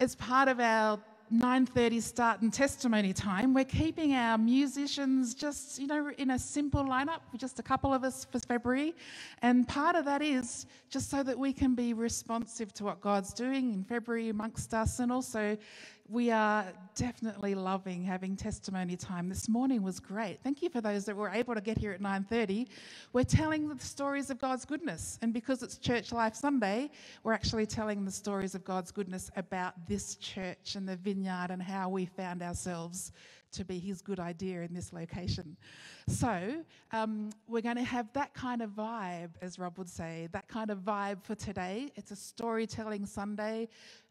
as part of our 9:30 start and testimony time, we're keeping our musicians just, you know, in a simple lineup, just a couple of us for February. And part of that is just so that we can be responsive to what God's doing in February amongst us and also we are definitely loving having testimony time. This morning was great. Thank you for those that were able to get here at 9:30. We're telling the stories of God's goodness, and because it's Church Life Sunday, we're actually telling the stories of God's goodness about this church and the vineyard and how we found ourselves to be His good idea in this location. So um, we're going to have that kind of vibe, as Rob would say, that kind of vibe for today. It's a storytelling Sunday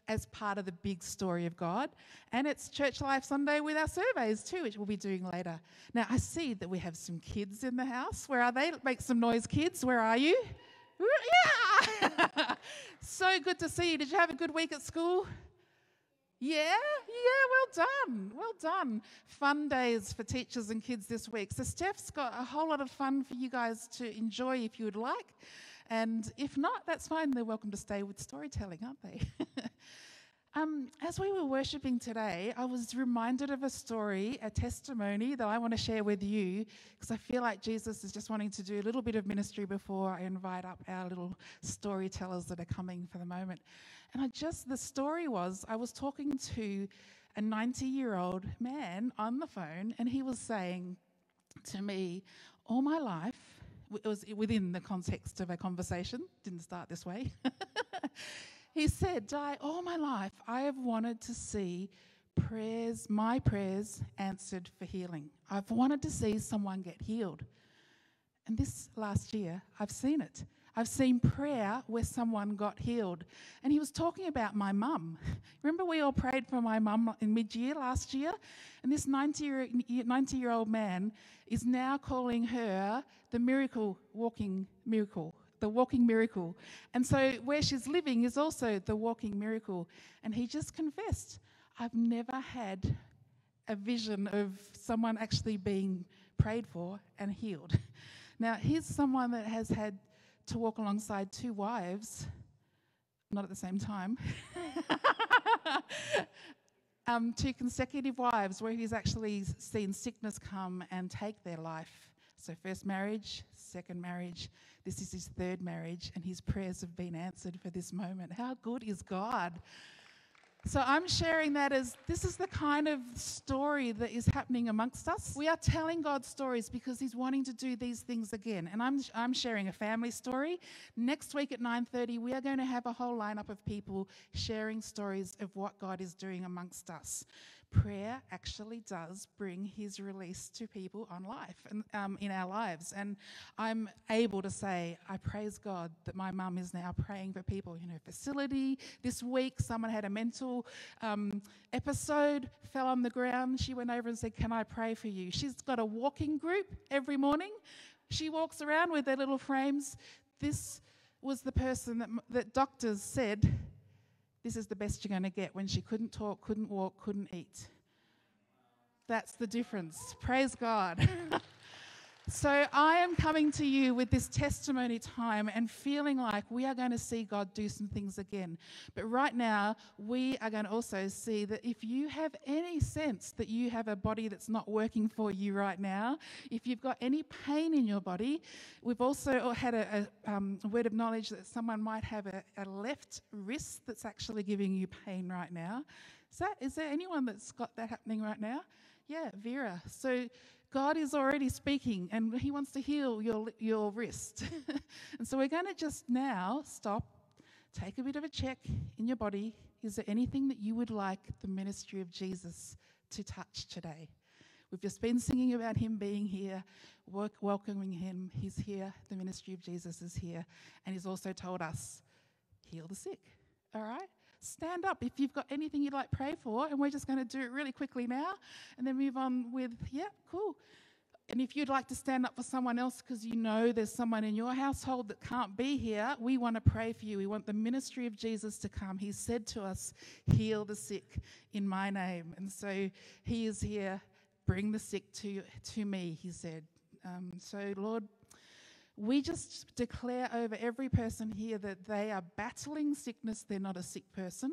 as part of the big story of God. And it's Church Life Sunday with our surveys too, which we'll be doing later. Now, I see that we have some kids in the house. Where are they? Make some noise, kids. Where are you? Yeah! so good to see you. Did you have a good week at school? Yeah, yeah, well done, well done. Fun days for teachers and kids this week. So, Steph's got a whole lot of fun for you guys to enjoy if you would like. And if not, that's fine. They're welcome to stay with storytelling, aren't they? um, as we were worshipping today, I was reminded of a story, a testimony that I want to share with you because I feel like Jesus is just wanting to do a little bit of ministry before I invite up our little storytellers that are coming for the moment. And I just, the story was, I was talking to a 90 year old man on the phone, and he was saying to me, All my life, it was within the context of a conversation, didn't start this way. he said, Di, all my life I have wanted to see prayers, my prayers answered for healing. I've wanted to see someone get healed. And this last year, I've seen it. I've seen prayer where someone got healed. And he was talking about my mum. Remember, we all prayed for my mum in mid year last year? And this 90 year, 90 year old man is now calling her the miracle walking miracle. The walking miracle. And so, where she's living is also the walking miracle. And he just confessed, I've never had a vision of someone actually being prayed for and healed. Now, here's someone that has had to walk alongside two wives, not at the same time, um, two consecutive wives where he's actually seen sickness come and take their life. So, first marriage, second marriage, this is his third marriage, and his prayers have been answered for this moment. How good is God? So I'm sharing that as this is the kind of story that is happening amongst us. We are telling God stories because He's wanting to do these things again. And I'm, I'm sharing a family story. Next week at 9:30, we are going to have a whole lineup of people sharing stories of what God is doing amongst us prayer actually does bring his release to people on life and um, in our lives. And I'm able to say, I praise God that my mum is now praying for people in her facility. This week, someone had a mental um, episode, fell on the ground. She went over and said, Can I pray for you? She's got a walking group every morning. She walks around with their little frames. This was the person that, that doctors said this is the best you're going to get when she couldn't talk, couldn't walk, couldn't eat. That's the difference. Praise God. so I am coming to you with this testimony time and feeling like we are going to see God do some things again. But right now, we are going to also see that if you have any sense that you have a body that's not working for you right now, if you've got any pain in your body, we've also had a, a, um, word of knowledge that someone might have a, a left wrist that's actually giving you pain right now. Is, that, is there anyone that's got that happening right now? Yeah, Vera. So God is already speaking and He wants to heal your, your wrist. and so we're going to just now stop, take a bit of a check in your body. Is there anything that you would like the ministry of Jesus to touch today? We've just been singing about Him being here, work, welcoming Him. He's here. The ministry of Jesus is here. And He's also told us, heal the sick. All right? Stand up if you've got anything you'd like pray for. And we're just going to do it really quickly now and then move on with, yeah, cool. And if you'd like to stand up for someone else because you know there's someone in your household that can't be here, we want to pray for you. We want the ministry of Jesus to come. He said to us, Heal the sick in my name. And so He is here. Bring the sick to, to me, He said. Um, so, Lord, we just declare over every person here that they are battling sickness, they're not a sick person.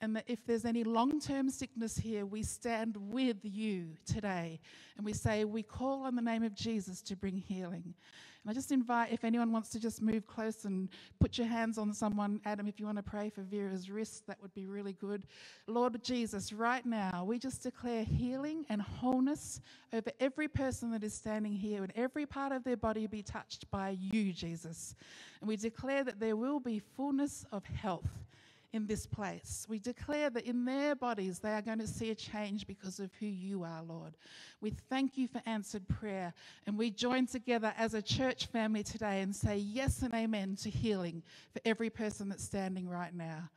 And that if there's any long term sickness here, we stand with you today. And we say, we call on the name of Jesus to bring healing. And I just invite if anyone wants to just move close and put your hands on someone, Adam, if you want to pray for Vera's wrist, that would be really good. Lord Jesus, right now, we just declare healing and wholeness over every person that is standing here and every part of their body be touched by you, Jesus. And we declare that there will be fullness of health in this place. We declare that in their bodies they are going to see a change because of who you are, Lord. We thank you for answered prayer. And we join together as a church family today and say yes and amen to healing for every person that's standing right now.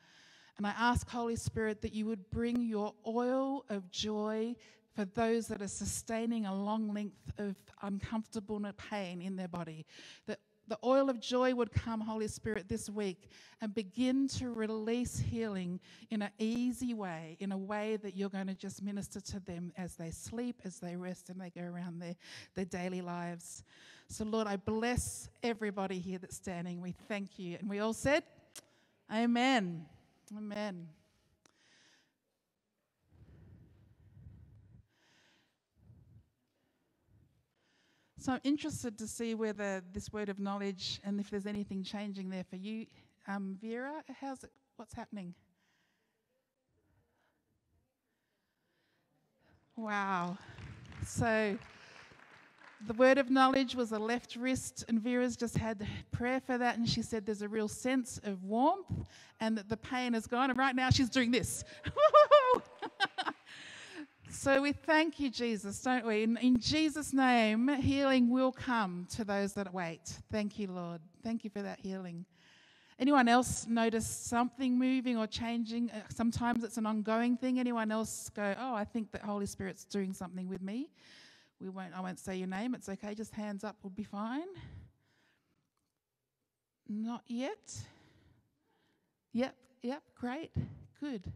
And I ask, Holy Spirit, that you would bring your oil of joy for those that are sustaining a long length of uncomfortable pain in their body. That the oil of joy would come, Holy Spirit, this week and begin to release healing in an easy way, in a way that you're going to just minister to them as they sleep, as they rest, and they go around their, their daily lives. So, Lord, I bless everybody here that's standing. We thank you. And we all said, Amen. Amen. So I'm interested to see whether this word of knowledge and if there's anything changing there for you. Um, Vera, how's it, what's happening? Wow. So the word of knowledge was a left wrist, and Vera's just had prayer for that, and she said there's a real sense of warmth and that the pain is gone. And right now she's doing this. So we thank you, Jesus, don't we? In, in, Jesus' name, healing will come to those that wait. Thank you, Lord. Thank you for that healing. Anyone else notice something moving or changing? Uh, sometimes it's an ongoing thing. Anyone else go, oh, I think the Holy Spirit's doing something with me. We won't. I won't say your name. It's okay. Just hands up will be fine. Not yet. Yep. Yep. Great. Good.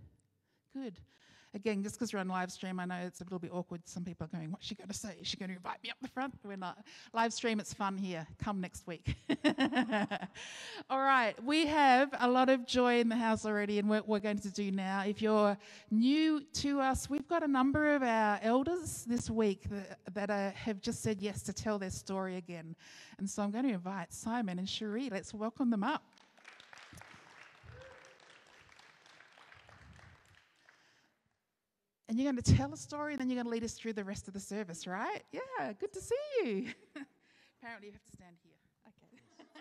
Good again, just because we're on live stream, I know it's a little bit awkward. Some people are going, What's she going to say? Is she going to invite me up the front? We're not. Live stream, it's fun here. Come next week. All right, we have a lot of joy in the house already, and what we're going to do now. If you're new to us, we've got a number of our elders this week that, that are, have just said yes to tell their story again. And so I'm going to invite Simon and Cherie. Let's welcome them up. And you're going to tell a story and then you're going to lead us through the rest of the service, right? Yeah, good to see you. Apparently, you have to stand here. Okay.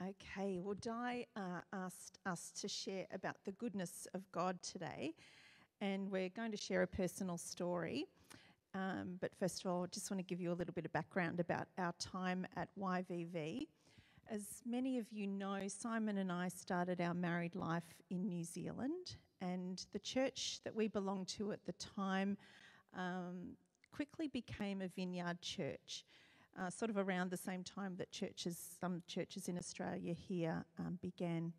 Okay, well, Di uh, asked us to share about the goodness of God today, and we're going to share a personal story. Um, but first of all, I just want to give you a little bit of background about our time at YVV. As many of you know, Simon and I started our married life in New Zealand, and the church that we belonged to at the time um, quickly became a vineyard church. Uh, sort of around the same time that churches, some churches in Australia here um, began.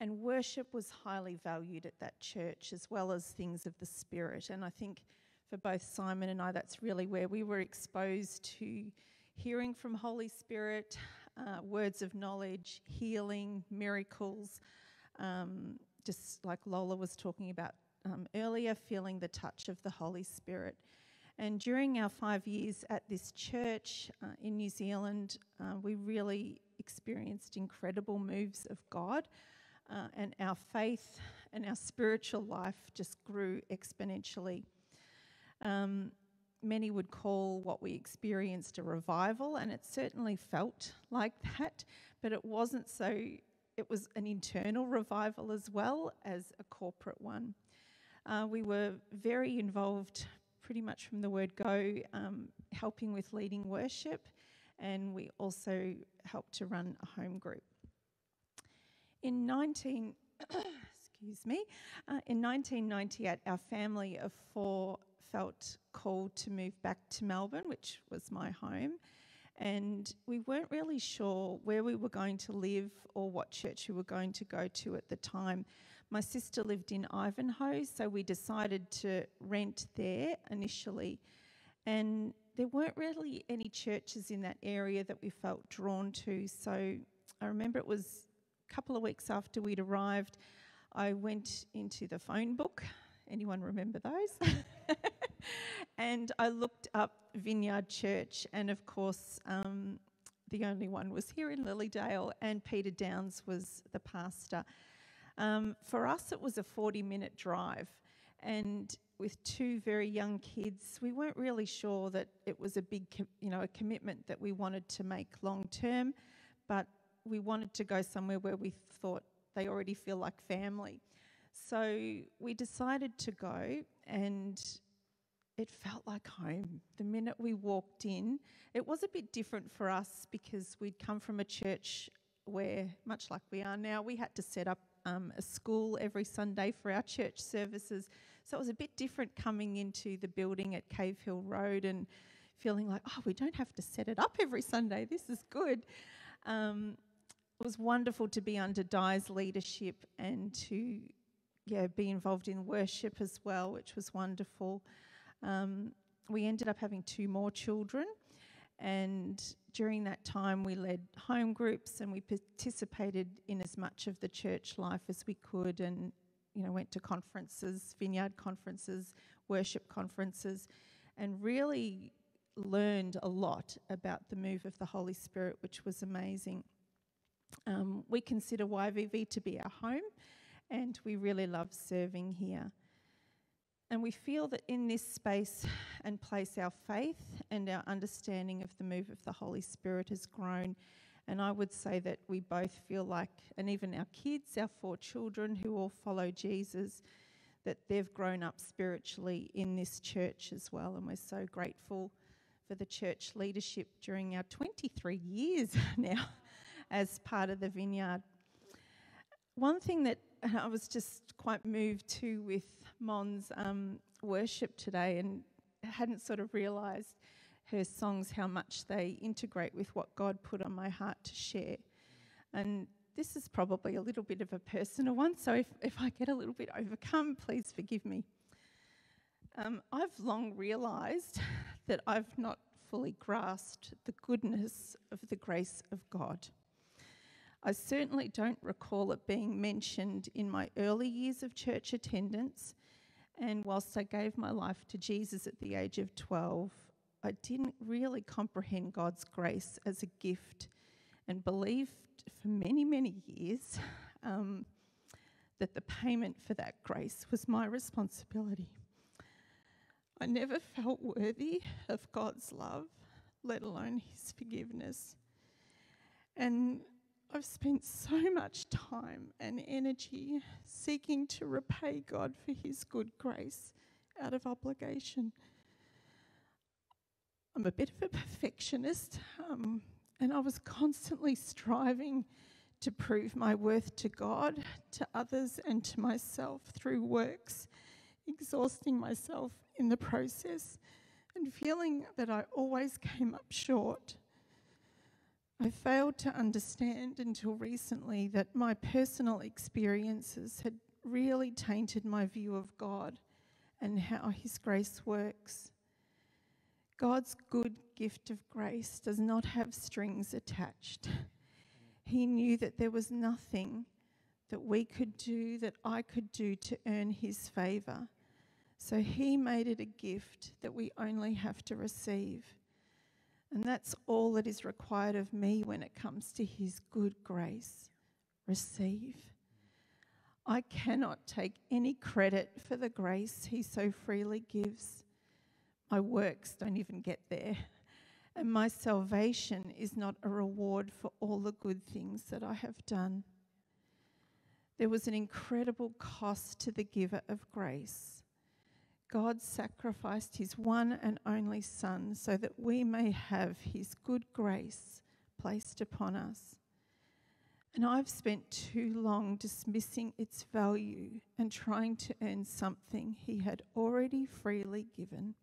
And worship was highly valued at that church, as well as things of the Spirit. And I think for both Simon and I, that's really where we were exposed to hearing from Holy Spirit, uh, words of knowledge, healing, miracles, um, just like Lola was talking about um, earlier, feeling the touch of the Holy Spirit. And during our five years at this church uh, in New Zealand, uh, we really experienced incredible moves of God, uh, and our faith and our spiritual life just grew exponentially. Um, many would call what we experienced a revival, and it certainly felt like that, but it wasn't so, it was an internal revival as well as a corporate one. Uh, we were very involved pretty much from the word go, um, helping with leading worship, and we also helped to run a home group. In 19, excuse me, uh, in 1998, our family of four felt called to move back to Melbourne, which was my home. And we weren't really sure where we were going to live or what church we were going to go to at the time. My sister lived in Ivanhoe, so we decided to rent there initially. And there weren't really any churches in that area that we felt drawn to, so I remember it was a couple of weeks after we'd arrived, I went into the phone book. Anyone remember those? and I looked up Vineyard Church, and of course, um, the only one was here in Lilydale, and Peter Downs was the pastor. Um, for us, it was a 40 minute drive, and with two very young kids, we weren't really sure that it was a big, you know, a commitment that we wanted to make long term, but we wanted to go somewhere where we thought they already feel like family. So we decided to go, and it felt like home. The minute we walked in, it was a bit different for us because we'd come from a church where, much like we are now, we had to set up um, a school every Sunday for our church services. So it was a bit different coming into the building at Cave Hill Road and feeling like, oh, we don't have to set it up every Sunday. This is good. Um, it was wonderful to be under Di's leadership and to yeah, be involved in worship as well, which was wonderful. Um, we ended up having two more children, and during that time, we led home groups and we participated in as much of the church life as we could, and you know, went to conferences, vineyard conferences, worship conferences, and really learned a lot about the move of the Holy Spirit, which was amazing. Um, we consider YVV to be our home, and we really love serving here. And we feel that in this space and place, our faith and our understanding of the move of the Holy Spirit has grown. And I would say that we both feel like, and even our kids, our four children who all follow Jesus, that they've grown up spiritually in this church as well. And we're so grateful for the church leadership during our 23 years now as part of the vineyard. One thing that I was just quite moved to with Mon's um, worship today and hadn't sort of realised her songs how much they integrate with what God put on my heart to share. And this is probably a little bit of a personal one, so if, if I get a little bit overcome, please forgive me. Um, I've long realised that I've not fully grasped the goodness of the grace of God. I certainly don't recall it being mentioned in my early years of church attendance, and whilst I gave my life to Jesus at the age of 12, I didn't really comprehend God's grace as a gift and believed for many, many years um, that the payment for that grace was my responsibility. I never felt worthy of God's love, let alone His forgiveness. And I've spent so much time and energy seeking to repay God for His good grace out of obligation. I'm a bit of a perfectionist, um, and I was constantly striving to prove my worth to God, to others, and to myself through works, exhausting myself in the process and feeling that I always came up short. I failed to understand until recently that my personal experiences had really tainted my view of God and how His grace works. God's good gift of grace does not have strings attached. He knew that there was nothing that we could do, that I could do to earn His favour. So He made it a gift that we only have to receive. And that's all that is required of me when it comes to His good grace. Receive. I cannot take any credit for the grace He so freely gives. My works don't even get there. And my salvation is not a reward for all the good things that I have done. There was an incredible cost to the giver of grace. God sacrificed his one and only Son so that we may have his good grace placed upon us. And I've spent too long dismissing its value and trying to earn something he had already freely given.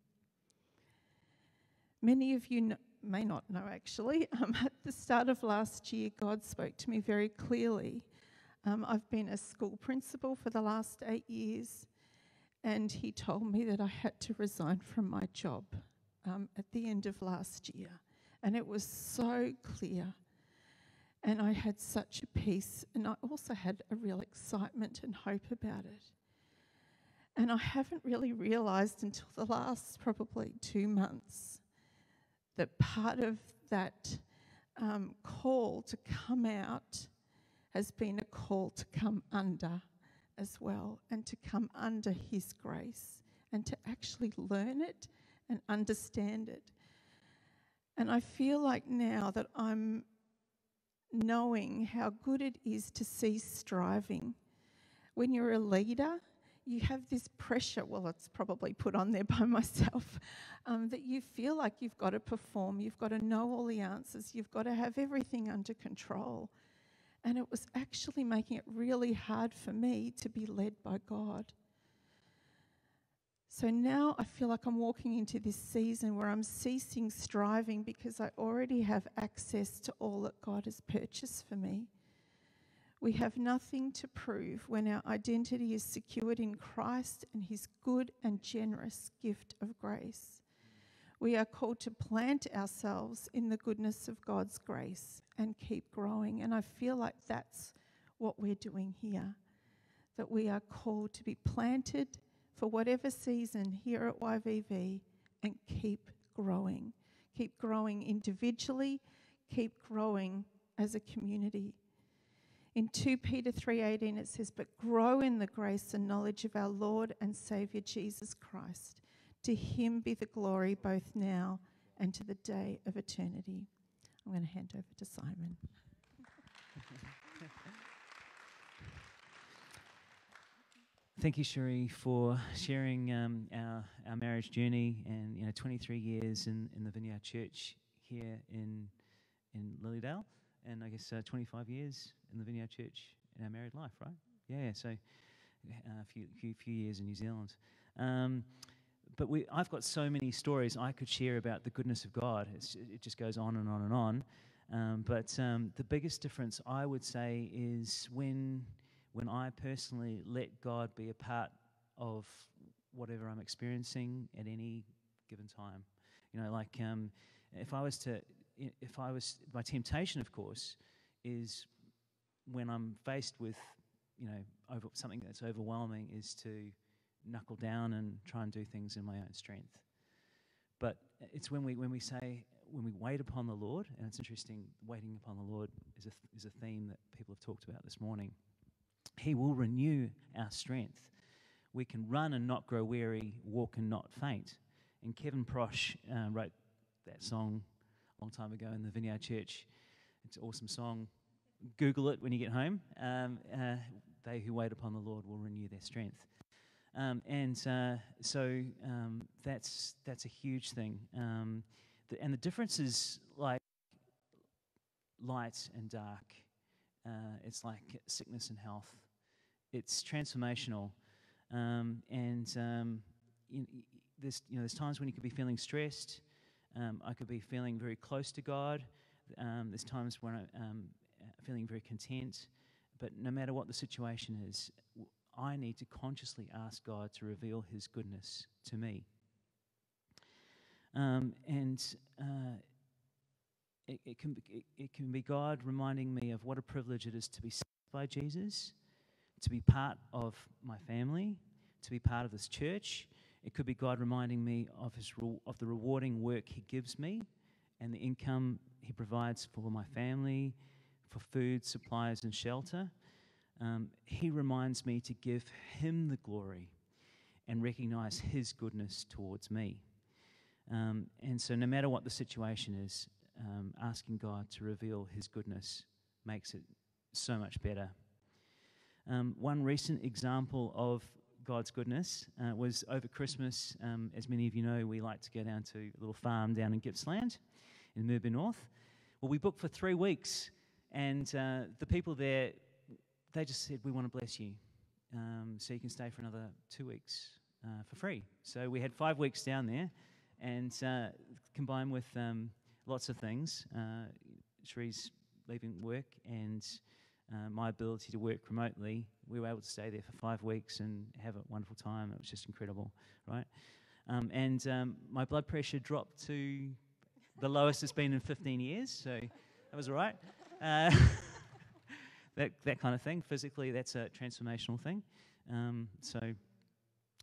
Many of you know, may not know actually, um, at the start of last year, God spoke to me very clearly. Um, I've been a school principal for the last eight years and he told me that I had to resign from my job um, at the end of last year. And it was so clear. And I had such a peace, and I also had a real excitement and hope about it. And I haven't really realized until the last probably two months that part of that um, call to come out has been a call to come under as well and to come under His grace and to actually learn it and understand it. And I feel like now that I'm knowing how good it is to cease striving. When you're a leader, you have this pressure, well, it's probably put on there by myself, um, that you feel like you've got to perform, you've got to know all the answers, you've got to have everything under control. And it was actually making it really hard for me to be led by God. So now I feel like I'm walking into this season where I'm ceasing striving because I already have access to all that God has purchased for me. We have nothing to prove when our identity is secured in Christ and his good and generous gift of grace. We are called to plant ourselves in the goodness of God's grace and keep growing. And I feel like that's what we're doing here. That we are called to be planted for whatever season here at YVV and keep growing. Keep growing individually, keep growing as a community. In 2 Peter 3:18 it says, "But grow in the grace and knowledge of our Lord and Savior Jesus Christ. To him be the glory both now and to the day of eternity." I'm going to hand over to Simon. Thank you, Cherie, for sharing um, our, our marriage journey and you know 23 years in, in the Vineyard Church here in in Lilydale, and I guess uh, 25 years in the Vineyard Church in our married life, right? Yeah, so uh, a few, few, few years in New Zealand. Um, but we, I've got so many stories I could share about the goodness of God. It's, it just goes on and on and on. Um, but um, the biggest difference, I would say, is when when I personally let God be a part of whatever I'm experiencing at any given time. You know, like um, if I was to, if I was, my temptation, of course, is when I'm faced with, you know, over, something that's overwhelming, is to knuckle down and try and do things in my own strength. But it's when we when we say when we wait upon the Lord, and it's interesting, waiting upon the Lord is a is a theme that people have talked about this morning. He will renew our strength. We can run and not grow weary, walk and not faint. And Kevin Prosch uh, wrote that song a long time ago in the Vineyard Church. It's an awesome song. Google it when you get home. Um, uh, they who wait upon the Lord will renew their strength. Um, and uh, so um, that's that's a huge thing. Um, the, and the difference is like light and dark. Uh, it's like sickness and health. It's transformational, um, and um, you, there's you know there's times when you could be feeling stressed. Um, I could be feeling very close to God. There's times when I'm feeling very content. But no matter what the situation is, I need to consciously ask God to reveal His goodness to me. Um, and uh, it, it, can be, it, it, can be God reminding me of what a privilege it is to be saved by Jesus, to be part of my family, to be part of this church. It could be God reminding me of, his, of the rewarding work He gives me and the income He provides for my family, for food, supplies, and shelter. Um, he reminds me to give Him the glory and recognize His goodness towards me. Um, and so, no matter what the situation is, um, asking God to reveal His goodness makes it so much better. Um, one recent example of God's goodness uh, was over Christmas. Um, as many of you know, we like to go down to a little farm down in Gippsland in Mirboo North. Well, we booked for three weeks, and uh, the people there, they just said, We want to bless you. Um, so you can stay for another two weeks uh, for free. So we had five weeks down there, and uh, combined with um, lots of things. Uh, Cherie's leaving work and uh, my ability to work remotely, we were able to stay there for five weeks and have a wonderful time. It was just incredible, right? Um, and um, my blood pressure dropped to the lowest it's been in 15 years, so that was all right. That, that kind of thing. Physically, that's a transformational thing. Um, so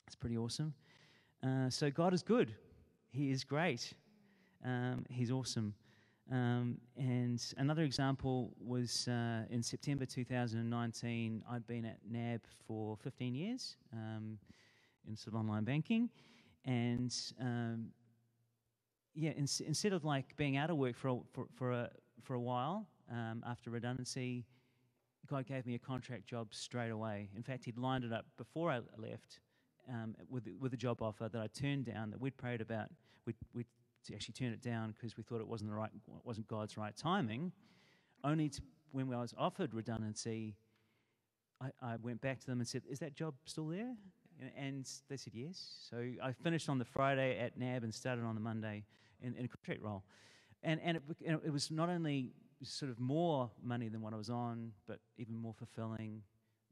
it's pretty awesome. Uh, so God is good. He is great. Um, he's awesome. Um, and another example was uh, in September 2019, I'd been at NAB for 15 years um, in sort of online banking. And um, yeah, ins- instead of like being out of work for a, for, for a, for a while um, after redundancy, God gave me a contract job straight away. In fact, He'd lined it up before I left um, with, with a job offer that I turned down that we'd prayed about. We'd, we'd actually turned it down because we thought it wasn't the right, wasn't God's right timing. Only to, when I was offered redundancy, I, I went back to them and said, "Is that job still there?" And they said yes. So I finished on the Friday at NAB and started on the Monday in, in a contract role. And, and, it, and it was not only sort of more money than what I was on, but even more fulfilling,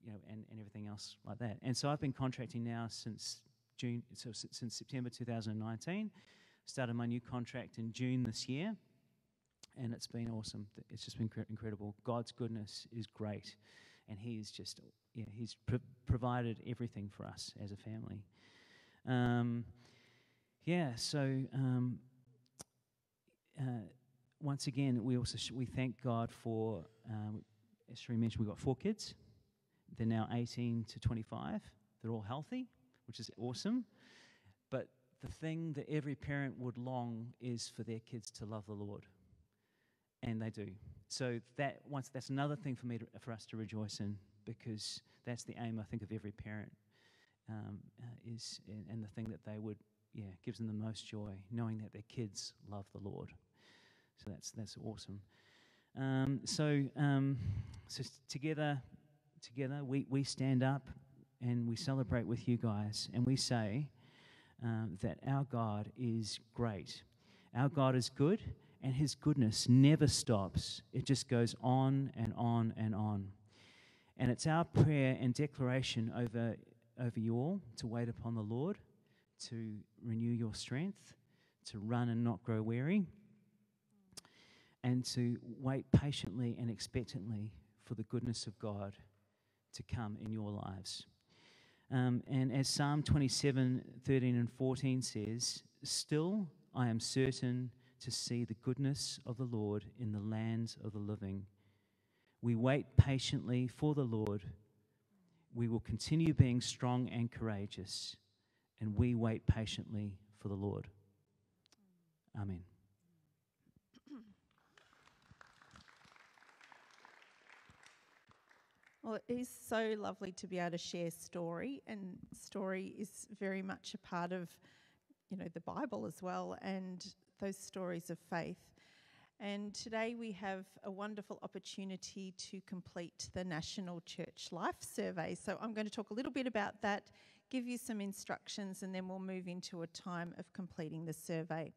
you know, and, and everything else like that. And so I've been contracting now since June, so since September 2019. Started my new contract in June this year, and it's been awesome. It's just been incredible. God's goodness is great, and He's just, yeah, He's pro- provided everything for us as a family. Um, yeah, so um, uh, once again, we also sh- we thank God for, um, as Cherie mentioned, we've got four kids. They're now 18 to 25. They're all healthy, which is awesome. But the thing that every parent would long is for their kids to love the Lord, and they do. So that once that's another thing for me to, for us to rejoice in because that's the aim I think of every parent um, uh, is and, and the thing that they would yeah gives them the most joy knowing that their kids love the Lord. So that's that's awesome. Um, so um, so together together we, we stand up and we celebrate with you guys and we say um, that our God is great. Our God is good and his goodness never stops. It just goes on and on and on. And it's our prayer and declaration over, over you all to wait upon the Lord, to renew your strength, to run and not grow weary and to wait patiently and expectantly for the goodness of God to come in your lives. Um, and as Psalm 27 13 and 14 says, Still I am certain to see the goodness of the Lord in the lands of the living. We wait patiently for the Lord. We will continue being strong and courageous, and we wait patiently for the Lord. Amen. Well, it is so lovely to be able to share story, and story is very much a part of, you know, the Bible as well, and those stories of faith. And today we have a wonderful opportunity to complete the National Church Life Survey. So I'm going to talk a little bit about that, give you some instructions, and then we'll move into a time of completing the survey.